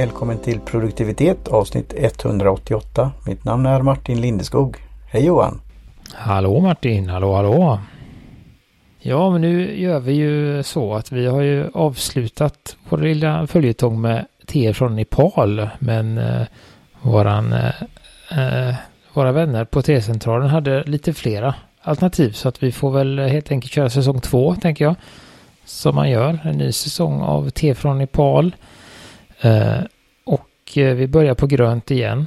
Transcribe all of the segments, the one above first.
Välkommen till produktivitet avsnitt 188. Mitt namn är Martin Lindeskog. Hej Johan! Hallå Martin, hallå hallå! Ja, men nu gör vi ju så att vi har ju avslutat vår lilla följetong med te från Nepal. Men eh, våran, eh, eh våra vänner på T-centralen hade lite flera alternativ. Så att vi får väl helt enkelt köra säsong två, tänker jag. Som man gör, en ny säsong av te från Nepal. Eh, Eh, och eh, vi börjar på grönt igen.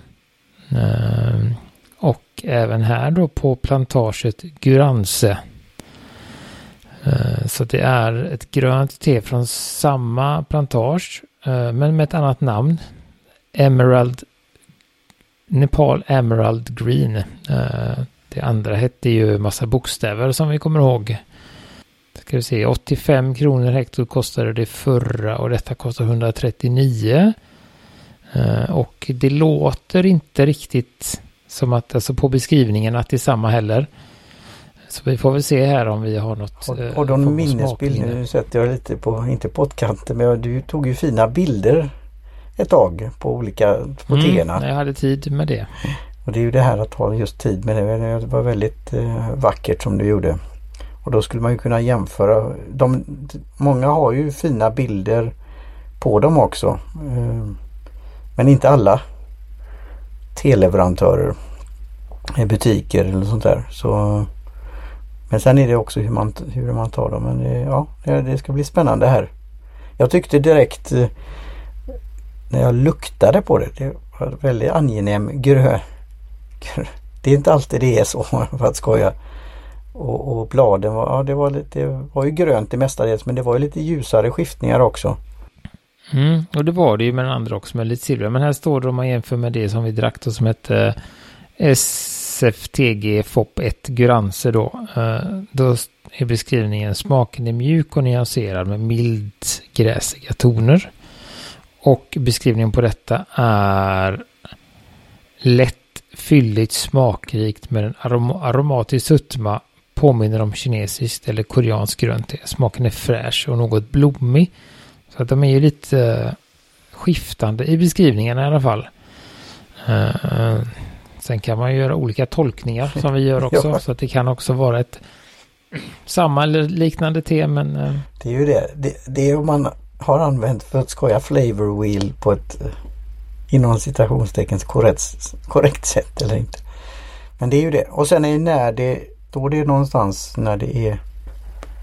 Eh, och även här då på plantaget Guranse. Så det är ett grönt te från samma plantage men med ett annat namn. Emerald Nepal Emerald Green. Det andra hette ju massa bokstäver som vi kommer ihåg. Ska vi se, 85 kronor hektar kostade det förra och detta kostar 139. Eh, och det låter inte riktigt som att, alltså på beskrivningen att det är samma heller. Så vi får väl se här om vi har något. Har, har du någon minnesbild? Nu sätter jag lite på, inte pottkanten, men du tog ju fina bilder ett tag på olika på mm, teerna. Jag hade tid med det. Och det är ju det här att ha just tid med det. Det var väldigt eh, vackert som du gjorde. Och då skulle man ju kunna jämföra. De, många har ju fina bilder på dem också. Eh, men inte alla teleleverantörer, eh, butiker eller sånt där. Så, men sen är det också hur man, hur man tar dem. Men eh, det, ja, det ska bli spännande här. Jag tyckte direkt när jag luktade på det. Det var väldigt angenäm grö. Det är inte alltid det är så för att skoja. Och, och bladen var, ja, det var, lite, det var ju grönt det mestadels men det var ju lite ljusare skiftningar också. Mm, och det var det ju med den andra också med lite silver. Men här står det om man jämför med det som vi drack då som hette eh, SFTG FOP 1 Guranse då. Eh, då är beskrivningen smaken är mjuk och nyanserad med mild gräsiga toner. Och beskrivningen på detta är lätt, fylligt, smakrikt med en arom aromatisk sötma påminner om kinesiskt eller koreanskt grönt te. Smaken är fräsch och något blommig. Så att de är ju lite uh, skiftande i beskrivningarna i alla fall. Uh, sen kan man ju göra olika tolkningar som vi gör också. ja. Så att det kan också vara ett samma eller liknande te men... Uh, det är ju det. det. Det är om man har använt för att skoja flavor wheel på ett inom citationstecken korrekt, korrekt sätt eller inte. Men det är ju det. Och sen är det när det Står det någonstans när det är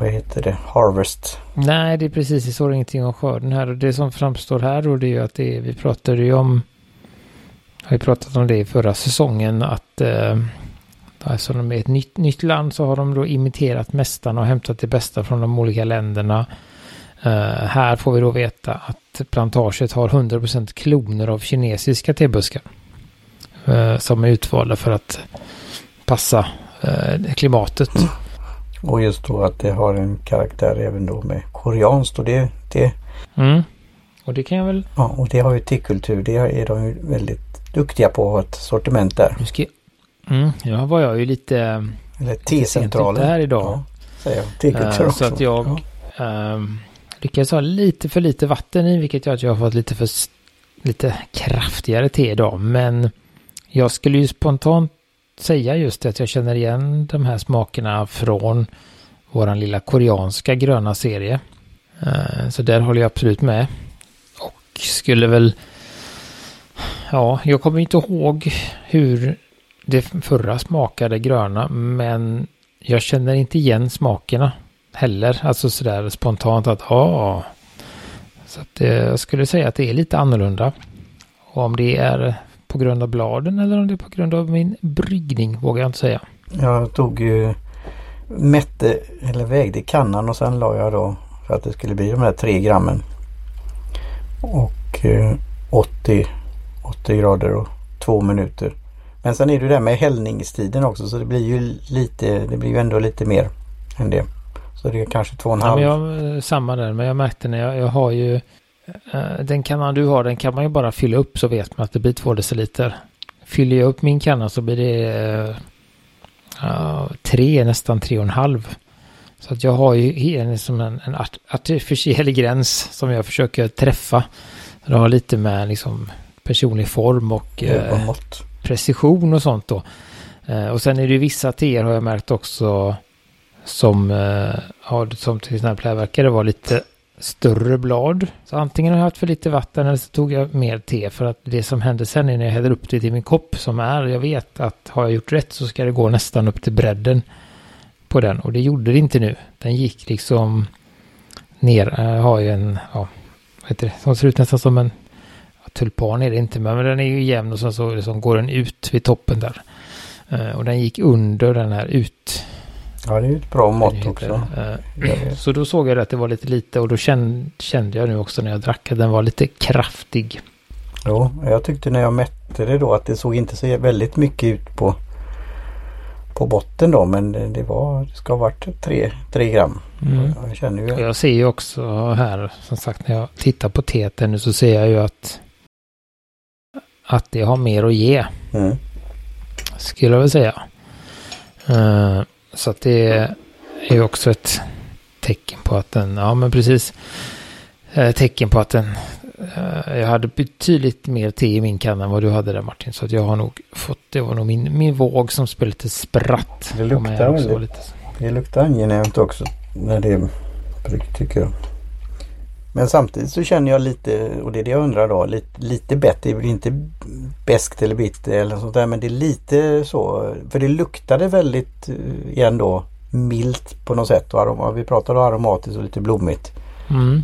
vad heter det, harvest? Nej, det är precis, det står ingenting om skörden här och det som framstår här då det är ju att det är, vi pratade ju om, har ju pratat om det i förra säsongen att eh, alltså de är ett nytt, nytt land så har de då imiterat mästarna och hämtat det bästa från de olika länderna. Eh, här får vi då veta att plantaget har 100% kloner av kinesiska tebuskar. Eh, som är utvalda för att passa klimatet. Mm. Och just då att det har en karaktär även då med koreanskt och det, det mm. Och det kan jag väl... Ja, och det har ju tekultur. Det är de ju väldigt duktiga på att ha ett sortiment där. Nu ska... Mm, ja, var jag ju lite... Eller T-centralen. här idag. Ja, säger jag. Uh, Så att jag ja. um, lyckades ha lite för lite vatten i, vilket gör att jag har fått lite för lite kraftigare te idag. Men jag skulle ju spontant säga just det att jag känner igen de här smakerna från våran lilla koreanska gröna serie. Eh, så där håller jag absolut med. Och skulle väl... Ja, jag kommer inte ihåg hur det förra smakade gröna, men jag känner inte igen smakerna heller. Alltså sådär spontant att ja. Så att eh, jag skulle säga att det är lite annorlunda. Och om det är på grund av bladen eller om det är på grund av min bryggning vågar jag inte säga. Jag tog ju mätte eller vägde kannan och sen la jag då för att det skulle bli de här tre grammen. Och eh, 80, 80 grader och två minuter. Men sen är det det med hällningstiden också så det blir ju lite, det blir ju ändå lite mer än det. Så det är kanske två och en halv. Ja, men jag, samma där, men jag märkte när jag, jag har ju Eh, den kannan du har, den kan man ju bara fylla upp så vet man att det blir två deciliter. Fyller jag upp min kanna så blir det uh, tre, nästan tre och en halv. Så att jag har ju en, som en, en artificiell gräns som jag försöker träffa. Det har lite med liksom personlig form och eh, precision och sånt då. Eh, och sen är det ju vissa teer har jag märkt också som eh, har som till exempel här verkar det vara lite större blad. Så antingen har jag haft för lite vatten eller så tog jag mer te för att det som hände sen är när jag häller upp det till min kopp som är, jag vet att har jag gjort rätt så ska det gå nästan upp till bredden på den och det gjorde det inte nu. Den gick liksom ner, Jag har ju en, ja, vad heter det, som ser ut nästan som en ja, tulpan är det inte, men den är ju jämn och sen så liksom går den ut vid toppen där. Eh, och den gick under den här ut Ja, det är ett bra mått också. Uh, så då såg jag att det var lite lite och då kände, kände jag nu också när jag drack att den var lite kraftig. Jo, jag tyckte när jag mätte det då att det såg inte så väldigt mycket ut på på botten då men det var det ska ha varit 3, 3 gram. Mm. Jag, känner ju... jag ser ju också här som sagt när jag tittar på teet nu så ser jag ju att att det har mer att ge. Mm. Skulle jag väl säga. Uh, så att det är också ett tecken på att den, ja men precis, eh, tecken på att den, eh, jag hade betydligt mer te i min kanna än vad du hade där Martin. Så att jag har nog fått, det var nog min, min våg som spelade lite spratt. Det luktar väldigt, lite. det luktar angenämt också när det är tycker jag. Men samtidigt så känner jag lite, och det är det jag undrar då, lite, lite bättre, det är inte bäst eller bitter eller sånt där men det är lite så, för det luktade väldigt eh, igen då milt på något sätt och arom, vi pratade aromatiskt och lite blommigt. Mm.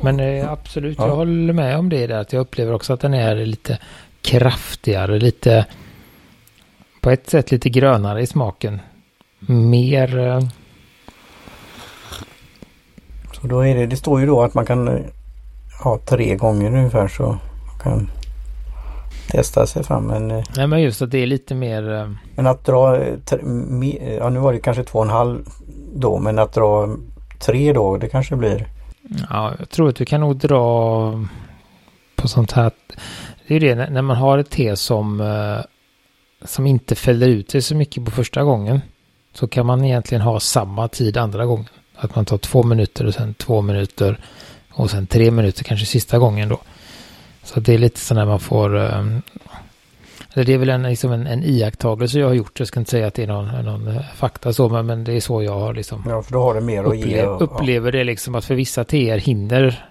Men eh, absolut, ja. jag håller med om det där att jag upplever också att den är lite kraftigare, lite på ett sätt lite grönare i smaken. Mer eh, så då är det, det står ju då att man kan eh, ha tre gånger ungefär så man kan testa sig fram. Men, eh, Nej men just att det är lite mer... Eh, men att dra, ja nu var det kanske två och en halv då men att dra tre då det kanske blir. Ja jag tror att du kan nog dra på sånt här. Det är det när man har ett te som som inte fäller ut sig så mycket på första gången. Så kan man egentligen ha samma tid andra gången. Att man tar två minuter och sen två minuter och sen tre minuter kanske sista gången då. Så det är lite så när man får... Um, det är väl en, liksom en, en iakttagelse jag har gjort. Jag ska inte säga att det är någon, någon eh, fakta så, men, men det är så jag har liksom... Ja, för då har det mer att upplev, ge. Och, upplever det liksom att för vissa teer hinner...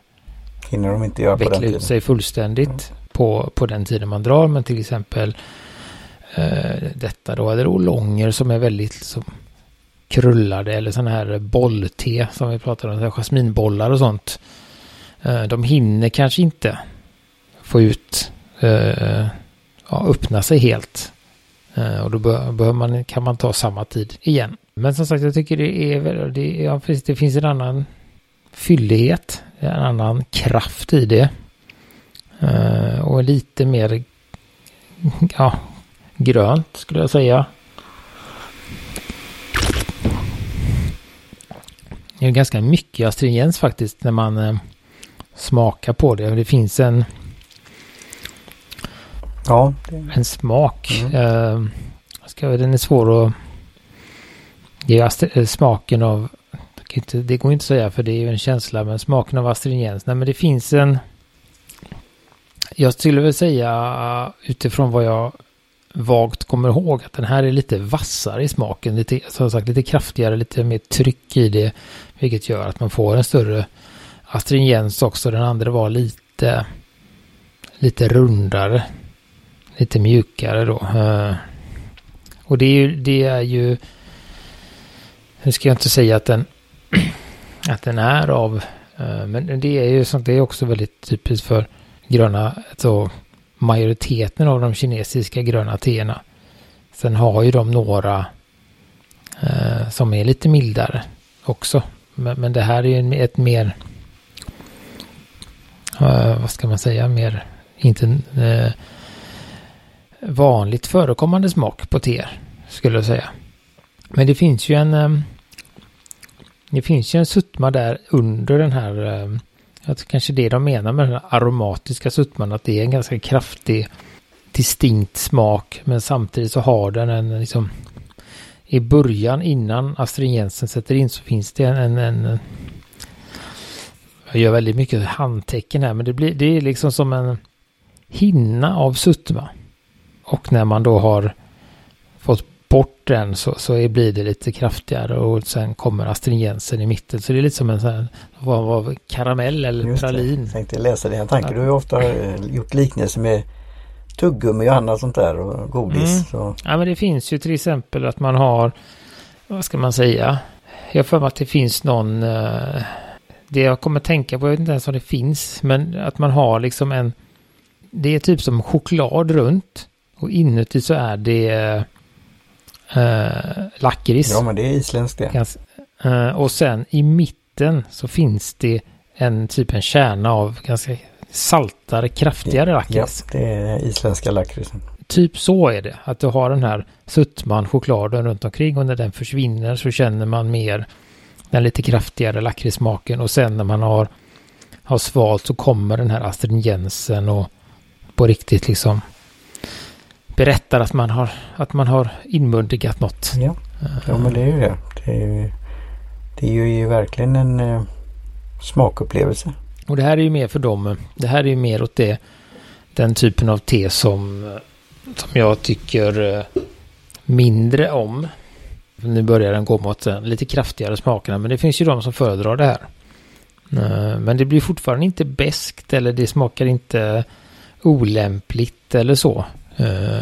Hinner de inte göra på den tiden. ut sig fullständigt mm. på, på den tiden man drar. Men till exempel uh, detta då, eller Longer som är väldigt... Som, krullade eller sådana här bollte som vi pratade om, jasminbollar och sånt. Eh, de hinner kanske inte få ut, eh, ja, öppna sig helt. Eh, och då behöver man, kan man ta samma tid igen. Men som sagt, jag tycker det är, det, ja, det finns en annan fyllighet, en annan kraft i det. Och lite mer, ja, grönt skulle jag säga. Det är ganska mycket astringens faktiskt när man eh, smakar på det. Det finns en Ja. En smak. Mm. Uh, ska, den är svår att ge eh, smaken av det går inte att säga för det är ju en känsla men smaken av astringens. Nej men det finns en jag skulle väl säga utifrån vad jag vagt kommer ihåg att den här är lite vassare i smaken. Lite, som sagt, lite kraftigare, lite mer tryck i det. Vilket gör att man får en större astringens också. Den andra var lite, lite rundare. Lite mjukare då. Eh, och det är ju, det är ju nu ska jag inte säga att den, att den är av, eh, men det är ju sånt, det är också väldigt typiskt för gröna, så majoriteten av de kinesiska gröna teerna. Sen har ju de några eh, som är lite mildare också. Men, men det här är ju ett mer, uh, vad ska man säga, mer inte uh, vanligt förekommande smak på teer skulle jag säga. Men det finns ju en um, det finns ju en suttma där under den här um, jag tror kanske det de menar med den aromatiska suttman, att det är en ganska kraftig distinkt smak, men samtidigt så har den en liksom i början innan astringensen sätter in så finns det en, en, en jag gör väldigt mycket handtecken här, men det, blir, det är liksom som en hinna av sötma. Och när man då har fått bort den så, så blir det lite kraftigare och sen kommer astringensen i mitten. Så det är lite som en sån här vad, vad, karamell eller Just pralin. Jag tänkte läsa din tanke. Du har ju ofta eh, gjort liknelser med tuggummi och annat sånt där och godis. Mm. Ja men det finns ju till exempel att man har, vad ska man säga? Jag för mig att det finns någon, uh, det jag kommer tänka på, jag vet inte ens om det finns, men att man har liksom en, det är typ som choklad runt och inuti så är det uh, lakrits. Ja men det är isländskt det. Gans, uh, och sen i mitten så finns det en typ en kärna av ganska saltare, kraftigare lakrits. Ja, det är isländska lakritsen. Typ så är det, att du har den här suttman, chokladen runt omkring och när den försvinner så känner man mer den lite kraftigare lakritssmaken och sen när man har, har svalt så kommer den här astringensen och på riktigt liksom berättar att man har, att man har inmundigat något. Ja, ja men det är ju det. Det är ju, det är ju verkligen en eh, smakupplevelse. Och det här är ju mer för dem. Det här är ju mer åt det, den typen av te som, som jag tycker eh, mindre om. Nu börjar den gå mot eh, lite kraftigare smakerna, men det finns ju de som föredrar det här. Eh, men det blir fortfarande inte beskt eller det smakar inte olämpligt eller så.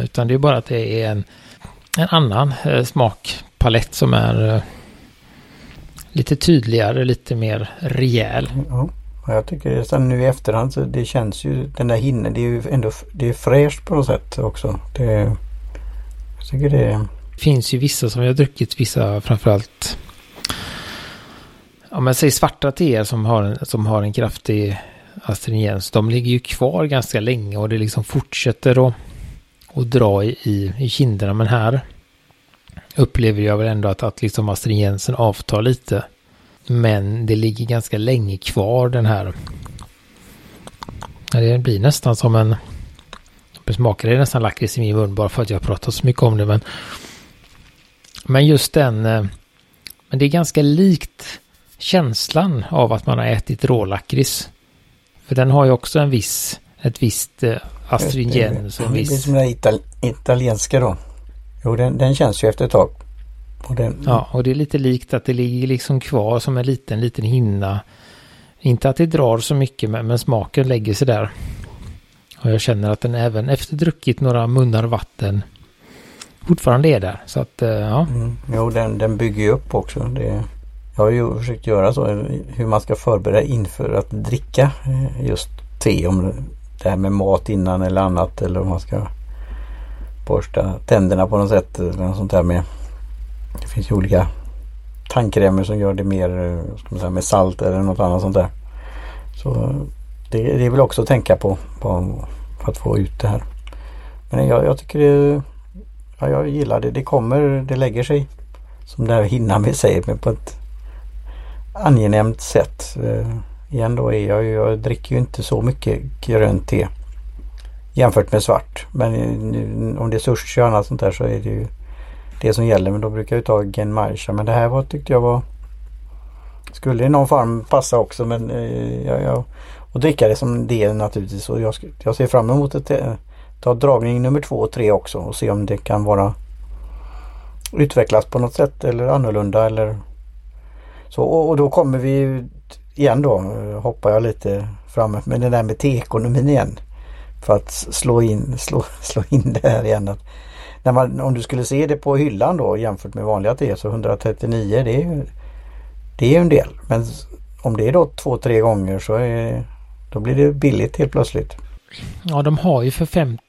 Utan det är bara att det är en, en annan smakpalett som är lite tydligare, lite mer rejäl. Ja. Jag tycker sen nu i efterhand så det känns ju den där hinnen det är ju ändå det är fräscht på något sätt också. Det, jag tycker det finns ju vissa som jag har druckit, vissa framförallt om man säger svarta teer som har en, som har en kraftig astringens. De ligger ju kvar ganska länge och det liksom fortsätter att, att dra i, i kinderna. Men här upplever jag väl ändå att, att liksom astringensen avtar lite. Men det ligger ganska länge kvar den här. Det blir nästan som en... Det smakar det nästan lakrits i min mun bara för att jag pratat så mycket om det. Men, men just den... Eh, men det är ganska likt känslan av att man har ätit rålakrits. För den har ju också en viss, ett visst eh, astringens. Det, det, det, det är som den ital, italienska då. Jo, den, den känns ju efter ett tag. Och den... Ja, och det är lite likt att det ligger liksom kvar som en liten, liten hinna. Inte att det drar så mycket, men, men smaken lägger sig där. Och jag känner att den även efter druckit några munnar vatten fortfarande är där. Så att, eh, ja. Mm. Jo, den, den bygger ju upp också. Det, jag har ju försökt göra så hur man ska förbereda inför att dricka eh, just te. Om det här med mat innan eller annat eller om man ska borsta tänderna på något sätt eller något sånt där med det finns ju olika tandkrämer som gör det mer eh, ska man säga, med salt eller något annat sånt där. Så det, det är väl också att tänka på, på för att få ut det här. Men jag, jag tycker det, ja, jag gillar det. Det kommer, det lägger sig som det här hinnan vi säger men på ett angenämt sätt. Eh, igen då är jag, jag dricker ju inte så mycket grönt te jämfört med svart. Men eh, nu, om det är sushi och annat sånt där så är det ju det som gäller. Men då brukar jag ta Genmaisha. Men det här var, tyckte jag var skulle i någon form passa också men eh, jag, jag, och dricka det som det naturligtvis. Och jag, jag ser fram emot att eh, ta dragning nummer två och tre också och se om det kan vara utvecklas på något sätt eller annorlunda eller så. Och, och då kommer vi igen då, eh, hoppar jag lite framåt, med det där med teekonomin igen. För att slå in, slå, slå in det här igen. Att när man, om du skulle se det på hyllan då jämfört med vanliga te så 139 det är ju det är en del. Men om det är då två, tre gånger så är, då blir det billigt helt plötsligt. Ja, de har ju för 50,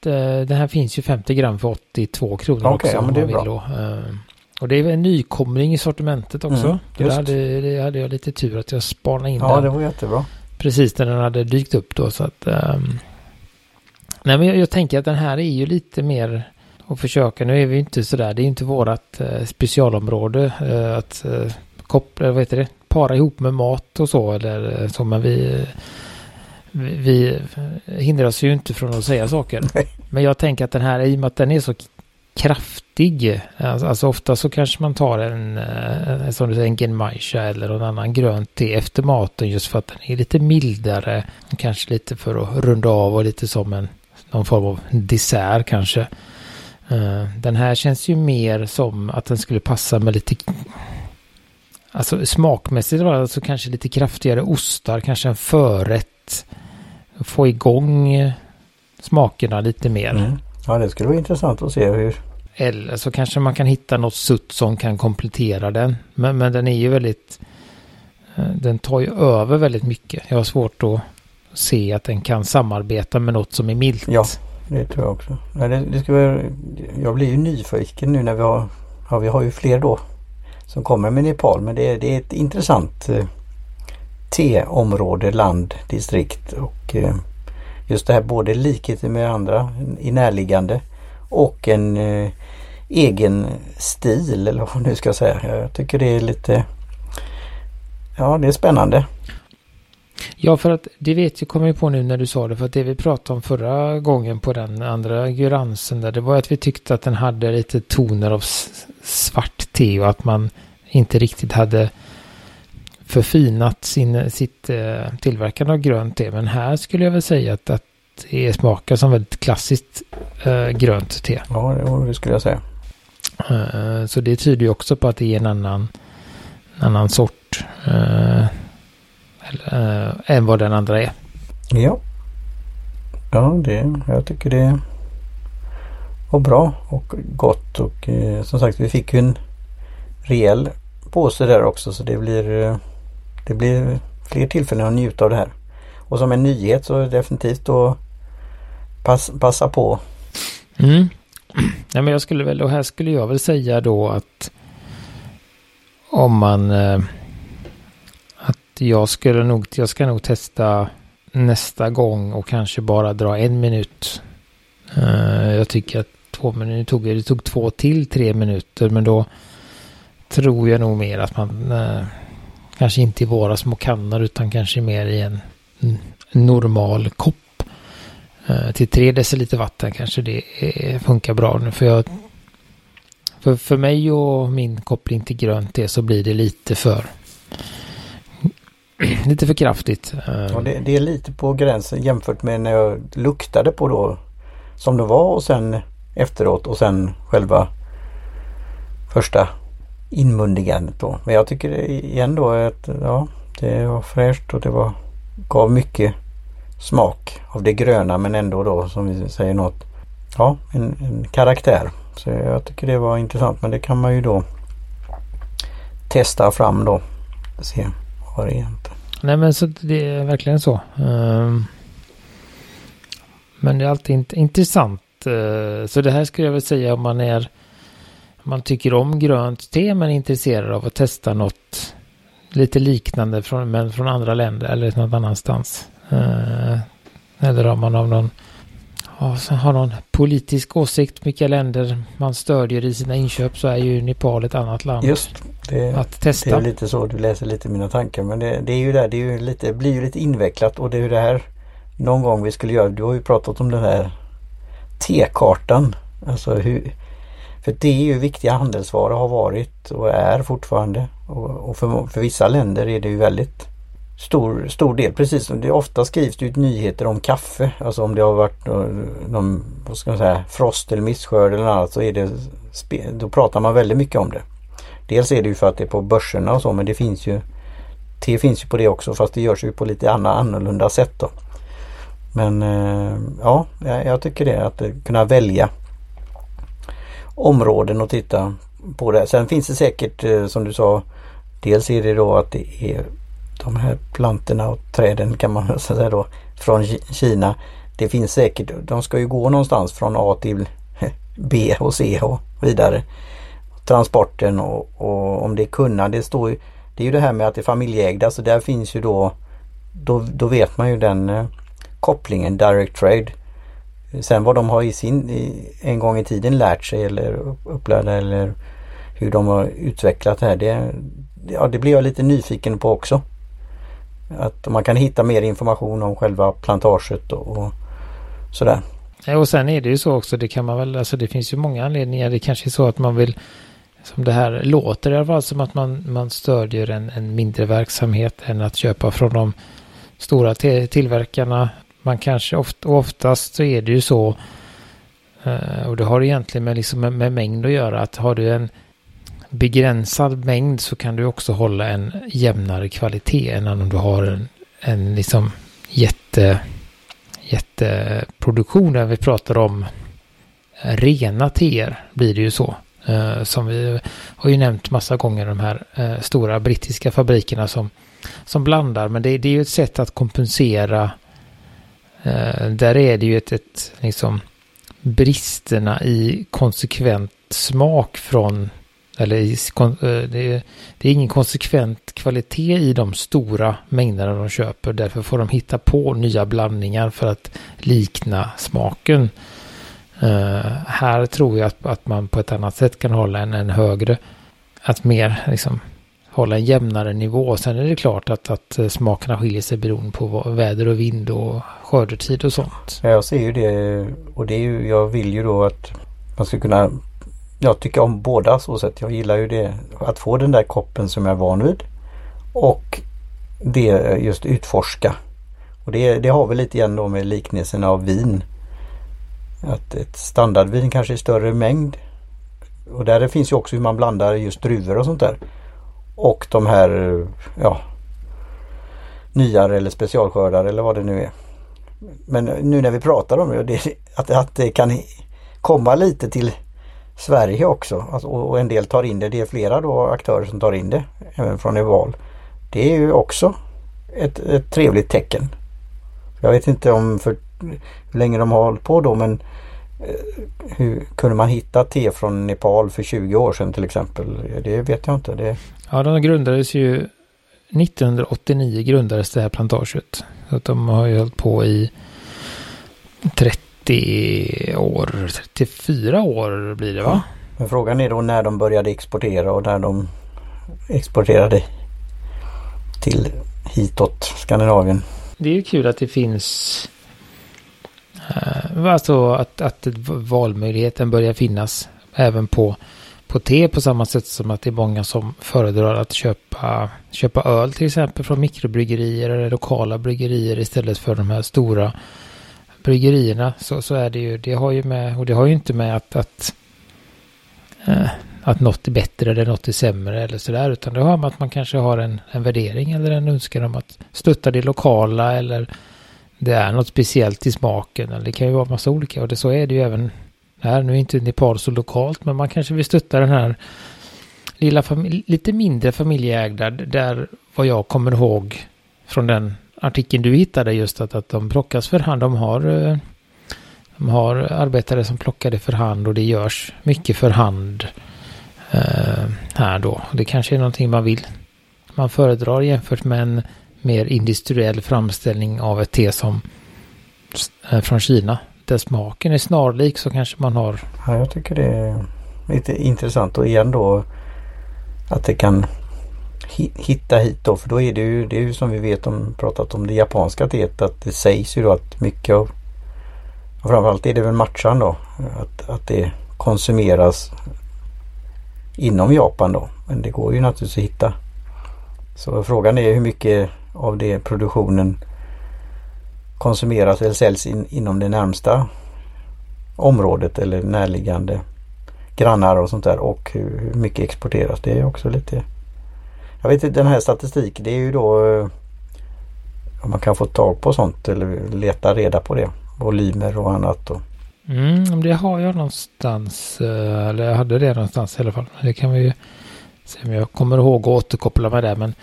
den här finns ju 50 gram för 82 kronor okay, också. Ja, men det är bra. Då. Eh, och det är en nykomling i sortimentet också. Mm, det, hade, det hade jag lite tur att jag spanade in ja, den. Ja, det var jättebra. Precis när den hade dykt upp då så att... Um, nej men jag, jag, tänker att den här är ju lite mer och försöka, nu är vi inte sådär, det är inte vårat eh, specialområde eh, att eh, koppla, vad heter det, para ihop med mat och så eller så, men vi, vi, hindras ju inte från att säga saker. Men jag tänker att den här, i och med att den är så kraftig. Alltså ofta så kanske man tar en, en som du säger, en genmaisha eller någon annan grönt te efter maten just för att den är lite mildare. Kanske lite för att runda av och lite som en någon form av dessert kanske. Den här känns ju mer som att den skulle passa med lite Alltså smakmässigt var alltså kanske lite kraftigare ostar, kanske en förrätt. Få igång smakerna lite mer. Mm. Ja, det skulle vara intressant att se hur. Eller så kanske man kan hitta något sutt som kan komplettera den. Men, men den är ju väldigt... Eh, den tar ju över väldigt mycket. Jag har svårt att se att den kan samarbeta med något som är milt. Ja, det tror jag också. Nej, det, det ska vara, jag blir ju nyfiken nu när vi har... Ja, vi har ju fler då som kommer med Nepal. Men det är, det är ett intressant eh, T-område, land, distrikt och eh, just det här både likheter med andra i närliggande och en eh, egen stil eller vad man nu ska säga. Jag tycker det är lite Ja det är spännande. Ja för att det vet jag kommer på nu när du sa det för att det vi pratade om förra gången på den andra guransen där det var att vi tyckte att den hade lite toner av svart te och att man inte riktigt hade förfinat sin, sitt eh, tillverkande av grönt te. Men här skulle jag väl säga att, att det smakar som väldigt klassiskt eh, grönt te. Ja, det skulle jag säga. Eh, så det tyder ju också på att det är en annan, en annan sort eh, eh, än vad den andra är. Ja. Ja, det, jag tycker det var bra och gott och eh, som sagt vi fick ju en rejäl påse där också så det blir eh, det blir fler tillfällen att njuta av det här. Och som en nyhet så definitivt då pass, passa på. Mm. Ja, men jag skulle väl, och här skulle jag väl säga då att om man eh, jag skulle nog, jag ska nog testa nästa gång och kanske bara dra en minut. Uh, jag tycker att två minuter tog, det tog två till tre minuter men då tror jag nog mer att man uh, kanske inte i våra små kannor utan kanske mer i en normal kopp. Uh, till tre deciliter vatten kanske det är, funkar bra nu för jag för, för mig och min koppling till grönt är så blir det lite för lite för kraftigt. Eh, ja, det, det, är lite på gränsen jämfört med när jag luktade på då som det var och sen efteråt och sen själva första inmundigandet då. Men jag tycker igen då att ja, det var fräscht och det var gav mycket smak av det gröna men ändå då som vi säger något ja, en, en karaktär. Så jag tycker det var intressant men det kan man ju då testa fram då. Se varianter. Nej men så det är verkligen så. Ehm, men det är alltid intressant. Eh, så det här skulle jag väl säga om man är om man tycker om grönt te men är intresserad av att testa något lite liknande från, men från andra länder eller någon annanstans. Eh, eller om man av någon har någon politisk åsikt vilka länder man stödjer i sina inköp så är ju Nepal ett annat land. Just det, att testa. Det är lite så du läser lite mina tankar men det, det är ju där, det är lite, blir ju lite invecklat och det är ju det här någon gång vi skulle göra. Du har ju pratat om den här T-kartan. Alltså hur, för det är ju viktiga handelsvaror har varit och är fortfarande. Och, och för, för vissa länder är det ju väldigt stor, stor del. Precis som det ofta skrivs det ut nyheter om kaffe. Alltså om det har varit någon, vad ska man säga, frost eller misskörd eller annat så är det, då pratar man väldigt mycket om det. Dels är det ju för att det är på börserna och så men det finns ju Te finns ju på det också fast det görs ju på lite annorlunda sätt då. Men eh, ja, jag tycker det att kunna välja områden och titta på det. Sen finns det säkert eh, som du sa Dels är det då att det är de här plantorna och träden kan man säga då från Kina. Det finns säkert, de ska ju gå någonstans från A till B och C och vidare. Transporten och, och om det är kunna, det står ju, det är ju det här med att det är familjeägda så där finns ju då då, då vet man ju den eh, kopplingen direct trade. Sen vad de har i sin i, en gång i tiden lärt sig eller upplärda eller hur de har utvecklat det här. Det, ja, det blir jag lite nyfiken på också. Att man kan hitta mer information om själva plantaget och, och sådär. Och sen är det ju så också, det kan man väl, alltså det finns ju många anledningar. Det kanske är så att man vill, som det här låter i alla fall som att man, man stödjer en, en mindre verksamhet än att köpa från de stora tillverkarna. Man kanske oft, oftast så är det ju så, eh, och det har egentligen med, liksom med, med mängd att göra, att har du en begränsad mängd så kan du också hålla en jämnare kvalitet än om du har en, en liksom jätte, jätteproduktion där vi pratar om rena teer blir det ju så. Eh, som vi har ju nämnt massa gånger de här eh, stora brittiska fabrikerna som, som blandar. Men det, det är ju ett sätt att kompensera. Eh, där är det ju ett, ett liksom bristerna i konsekvent smak från eller i, eh, det är, det är ingen konsekvent kvalitet i de stora mängderna de köper. Därför får de hitta på nya blandningar för att likna smaken. Uh, här tror jag att, att man på ett annat sätt kan hålla en, en högre, att mer liksom hålla en jämnare nivå. Sen är det klart att, att eh, smakerna skiljer sig beroende på väder och vind och skördetid och sånt. Ja, jag ser ju det och det är ju, jag vill ju då att man ska kunna jag tycker om båda så sätt. Jag gillar ju det att få den där koppen som jag är van vid. Och det eh, just utforska. Och det, det har vi lite grann då med liknelsen av vin. Att ett standardvin kanske i större mängd. Och där finns ju också hur man blandar just druvor och sånt där. Och de här ja, nyare eller specialskördar eller vad det nu är. Men nu när vi pratar om det, att, att det kan komma lite till Sverige också alltså, och en del tar in det. Det är flera då aktörer som tar in det även från Eval. Det är ju också ett, ett trevligt tecken. Jag vet inte om för hur länge de har hållit på då men eh, hur kunde man hitta te från Nepal för 20 år sedan till exempel? Det vet jag inte. Det... Ja, de grundades ju 1989 grundades det här plantaget. Så att de har ju hållit på i 30 30 år, 34 år blir det va? Men frågan är då när de började exportera och när de exporterade till hitåt Skandinavien. Det är ju kul att det finns Eh, alltså att, att valmöjligheten börjar finnas även på, på te på samma sätt som att det är många som föredrar att köpa, köpa öl till exempel från mikrobryggerier eller lokala bryggerier istället för de här stora bryggerierna. Så, så är det ju, det har ju med, och det har ju inte med att, att, eh, att något är bättre eller något är sämre eller sådär, utan det har med att man kanske har en, en värdering eller en önskan om att stötta det lokala eller det är något speciellt i smaken, eller det kan ju vara massa olika, och det, så är det ju även här. Nu är inte Nepal så lokalt, men man kanske vill stötta den här lilla lite mindre familjeägda, där vad jag kommer ihåg från den artikeln du hittade just att, att de plockas för hand. De har, eh, de har arbetare som plockar det för hand och det görs mycket för hand eh, här då. Det kanske är någonting man vill. Man föredrar jämfört med en mer industriell framställning av ett te som eh, från Kina. Där smaken är snarlik så kanske man har. Ja, jag tycker det är lite intressant och igen då att det kan hitta hit då för då är det ju, det är ju som vi vet om pratat om det japanska teet att det sägs ju då att mycket av och framförallt är det väl matchan då att, att det konsumeras inom Japan då. Men det går ju naturligtvis att hitta. Så frågan är hur mycket av det produktionen konsumeras eller säljs in, inom det närmsta området eller närliggande grannar och sånt där och hur, hur mycket exporteras. Det är också lite jag vet inte, den här statistiken det är ju då eh, om man kan få tag på sånt eller leta reda på det. Volymer och annat. Och. Mm, det har jag någonstans. Eh, eller jag hade det någonstans i alla fall. Det kan vi ju se om jag kommer ihåg att återkoppla med det. Men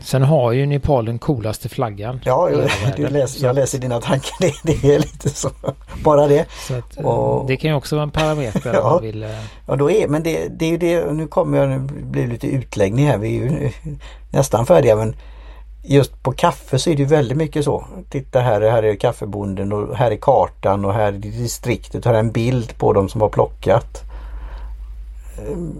Sen har ju Nepal den coolaste flaggan. Ja, jag, läser, jag läser dina tankar. Det, det, är lite så. Bara det. Att, eh, och, det kan ju också vara en parameter ja, man vill. Eh, ja, då är, men det, det är ju det. Nu kommer jag, nu blir lite utläggning här. Vi är ju nästan färdiga men just på kaffe så är det väldigt mycket så. Titta här, här är kaffebonden och här är kartan och här är distriktet. Här är en bild på dem som har plockat.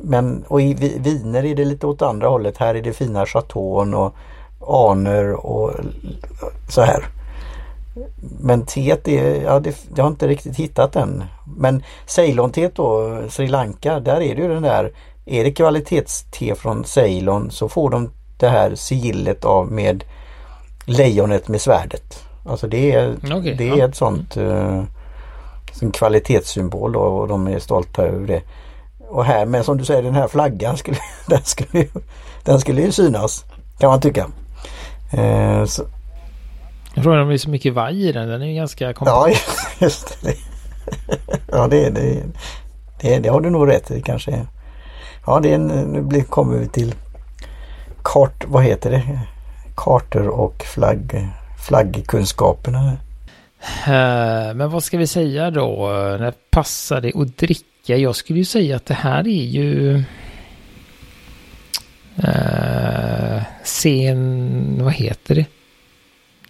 Men och i viner är det lite åt andra hållet. Här är det fina chateaun och aner och så här. Men teet är, ja det, jag har inte riktigt hittat den. Men Ceylon-teet då, Sri Lanka, där är det ju den där är det kvalitetste från Ceylon så får de det här sigillet av med lejonet med svärdet. Alltså det är, okay, det är ja. ett sånt uh, en kvalitetssymbol då, och de är stolta över det. Och här med som du säger den här flaggan skulle, den skulle, ju, den skulle ju synas kan man tycka. Uh, så. Jag frågar om det är så mycket vaj i den. Den är ju ganska kompakt. Ja just det. ja det, det, det, det har du nog rätt i kanske. Ja det är en, nu kommer vi till kart, vad heter det? Kartor och flagg, flaggkunskaperna. Uh, men vad ska vi säga då? När passar det att dricka? Jag skulle ju säga att det här är ju uh, sen, vad heter det?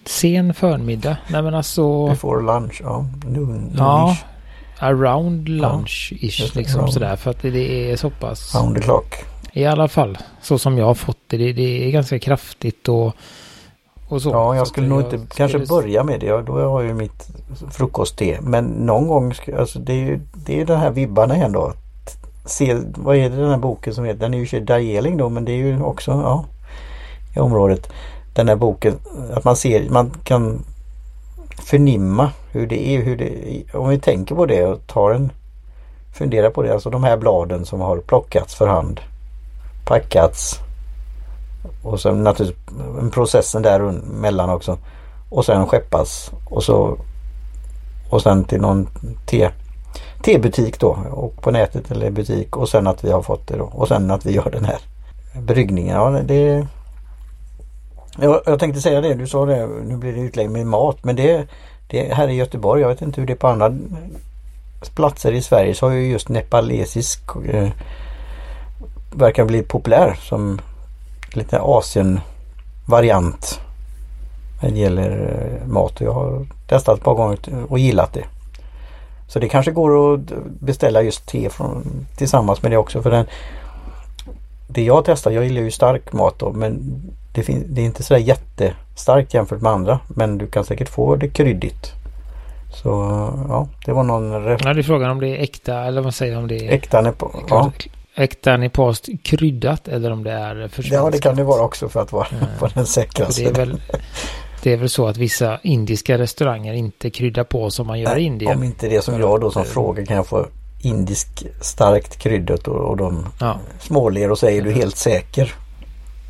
Sen förmiddag. Nej men alltså. Before lunch, ja. Noon, ja. Around lunch-ish ja, liksom around. sådär. För att det är så pass. Round the clock. I alla fall så som jag har fått det. Det, det är ganska kraftigt och, och så. Ja, jag skulle nog inte kanske börja med det. Jag, då har jag ju mitt frukostte. Men någon gång, alltså det är ju det är den här vibbarna igen då. Se, vad är det den här boken som heter? Den är ju Darjeeling då men det är ju också ja, i området. Den här boken att man ser, man kan förnimma hur det är. Hur det, om vi tänker på det och tar en fundera på det. Alltså de här bladen som har plockats för hand packats. Och sen naturligtvis processen däremellan också. Och sen skeppas. Och så och sen till någon te, tebutik då. Och på nätet eller butik. Och sen att vi har fått det då. Och sen att vi gör den här bryggningen. Ja, det, jag, jag tänkte säga det, du sa det, nu blir det utlägg med mat. Men det, det här i Göteborg, jag vet inte hur det är på andra platser i Sverige. Så har ju just nepalesisk eh, verkar bli populär som lite Asien-variant. När det gäller eh, mat. Jag har testat ett par gånger och gillat det. Så det kanske går att beställa just te från, tillsammans med det också. för den Det jag testar, jag gillar ju stark mat då men det, fin, det är inte sådär jättestarkt jämfört med andra. Men du kan säkert få det kryddigt. Så ja, det var någon... Ja, det är frågan om det är äkta eller vad säger om det är... Äkta på, ja äkta nipast kryddat eller om det är försvenskat. Ja det kan det vara också för att vara mm. på den säkraste. Det är, väl, det är väl så att vissa indiska restauranger inte kryddar på som man gör i Indien. Om inte det som jag då som frågar kan jag få indisk starkt kryddat och, och de ja. småler och säger du helt säker.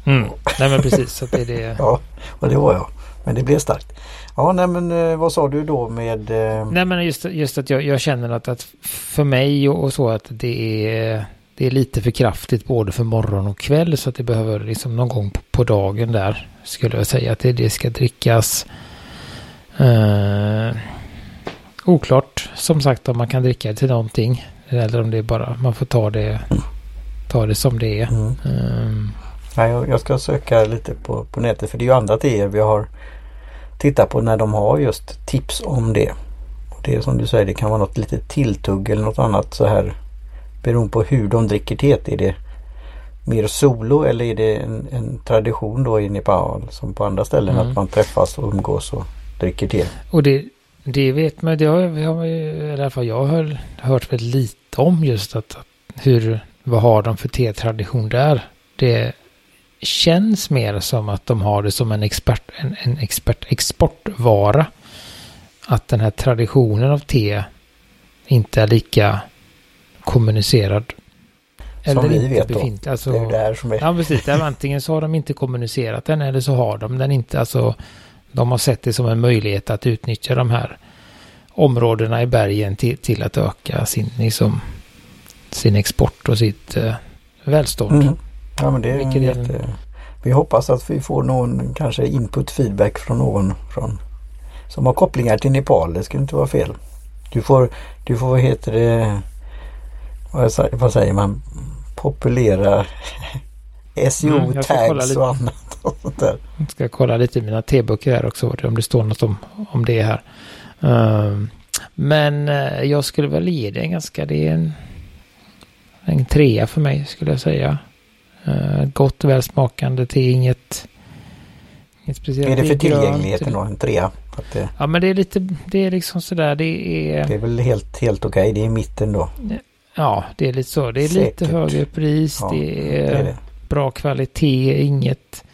Mm. Nej men precis. Så det är det. ja och det var jag. Men det blev starkt. Ja nej men eh, vad sa du då med? Eh... Nej men just, just att jag, jag känner att, att för mig och, och så att det är det är lite för kraftigt både för morgon och kväll så att det behöver liksom någon gång på dagen där skulle jag säga att det, det ska drickas. Uh, oklart som sagt om man kan dricka det till någonting eller om det är bara man får ta det, ta det som det är. Mm. Uh, ja, jag, jag ska söka lite på, på nätet för det är ju andra teer vi har tittat på när de har just tips om det. Och det är som du säger det kan vara något litet tilltugg eller något annat så här beroende på hur de dricker teet. Är det mer solo eller är det en, en tradition då i Nepal som på andra ställen mm. att man träffas och umgås och dricker te? Och det, det vet man, det har, har, i alla fall jag har hört väldigt lite om just att, hur, vad har de för tetradition där? Det känns mer som att de har det som en expert, en, en expert exportvara. Att den här traditionen av te inte är lika kommunicerad. Eller som vi vet befintlig. Alltså, det är det här som är... Ja, precis. antingen så har de inte kommunicerat den eller så har de den inte. Alltså, de har sett det som en möjlighet att utnyttja de här områdena i bergen till, till att öka sin, liksom, sin export och sitt eh, välstånd. Mm. Ja, men det är Vilket jätte... Vi hoppas att vi får någon kanske input feedback från någon från, som har kopplingar till Nepal. Det skulle inte vara fel. Du får, du får vad heter det, vad säger man, populera SEO-tags mm, och annat. Och sånt där. Jag ska kolla lite i mina T-böcker här också om det står något om, om det här. Um, men uh, jag skulle väl ge det en ganska, det är en, en trea för mig skulle jag säga. Uh, gott välsmakande till inget Inget speciellt. Är det för tillgängligheten då? En trea? Det, Ja men det är lite, det är liksom sådär det är. det är väl helt, helt okej. Det är i mitten då. Ja det är lite så. Det är Säkert. lite högre pris. Ja, det är, det är det. bra kvalitet. Inget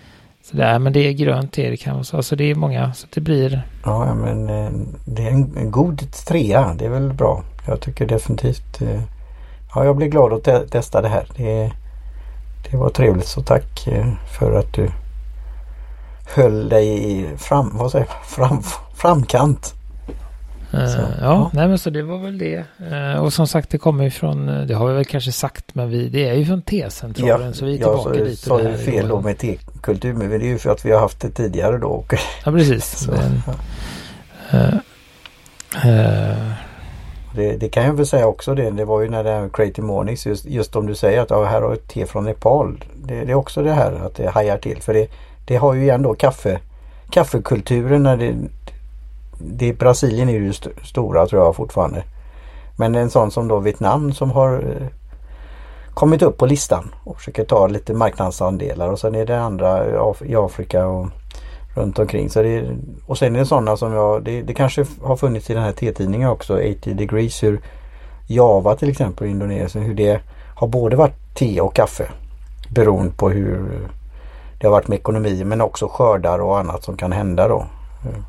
sådär. Men det är grönt det, det kan vara så. Alltså det är många. Så det blir. Ja, men eh, det är en, en god trea. Det är väl bra. Jag tycker definitivt. eh, Ja, jag blir glad att te testa det här. Det, det var trevligt så tack eh, för att du höll dig i fram, vad säger fram, framkant. Eh, Så, ja, ja. nej men så det var väl det. Eh, och som sagt det kommer ju från. eh, Det har vi väl kanske sagt. Men vi, det är ju från T-centralen. så vi är jag tillbaka sa, dit. sa och det ju fel då med tekultur men det är ju för att vi har haft det tidigare då. Och, Ja precis. så, Men, ja. eh, Det, det kan jag väl säga också det. Det var ju när det här med Creative Mornings just, just om du säger att ja, här har ett te från Nepal. Det, det är också det här att det hajar till. För det, det har ju igen då kaffe, kaffekulturen. När det, det, Brasilien är ju st stora tror jag fortfarande. Men en sån som då Vietnam som har eh, kommit upp på listan och försöker ta lite marknadsandelar och sen är det andra i i Afrika och runt omkring. Så det, är- och sen är det sådana som jag, det, det kanske har funnits i den här T-tidningen också, 80 degrees, hur Java till exempel i Indonesien, hur det har både varit te och kaffe. Beroende på hur det har varit med ekonomi men också skördar och annat som kan hända då. Eh,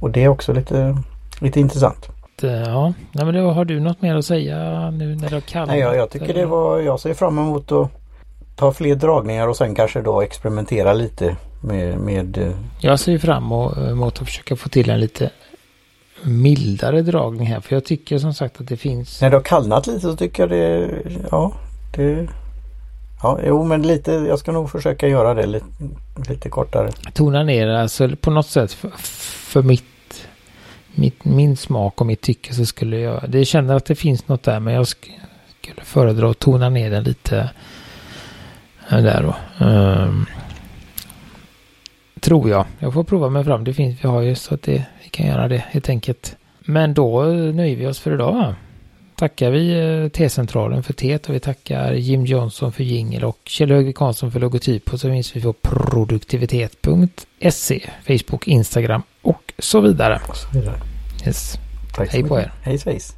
och det är också lite, lite intressant. eh, ja, nej, men då har du något mer att säga nu när det har kallat? Nej, jag, jag tycker det var, jag ser fram emot att ta fler dragningar och sen kanske då experimentera lite med, med eh, Jag ser fram emot att försöka få till en lite mildare dragning här. För jag tycker som sagt att det finns. När det har kallnat lite så tycker jag det, ja, det, ja, jo men lite, jag ska nog försöka göra det lite, lite kortare. Tona ner alltså på något sätt för, för mitt, mitt, min smak och mitt tycke så skulle jag. Det känner att det finns något där men jag sk, skulle föredra att tona ner den lite. Eh, där då. Um, tror jag. Jag får prova mig fram. Det finns, vi har ju så att det, vi kan göra det helt enkelt. Men då eh, nöjer vi oss för idag. va? Tackar vi eh, T-centralen för teet och vi tackar Jim Johnson för jingel och Kjell Högvik Karlsson för logotyp och så finns vi på produktivitet.se, Facebook, Instagram och så vidare. Och så vidare. Yes. Tack Hej på er. Hej svejs.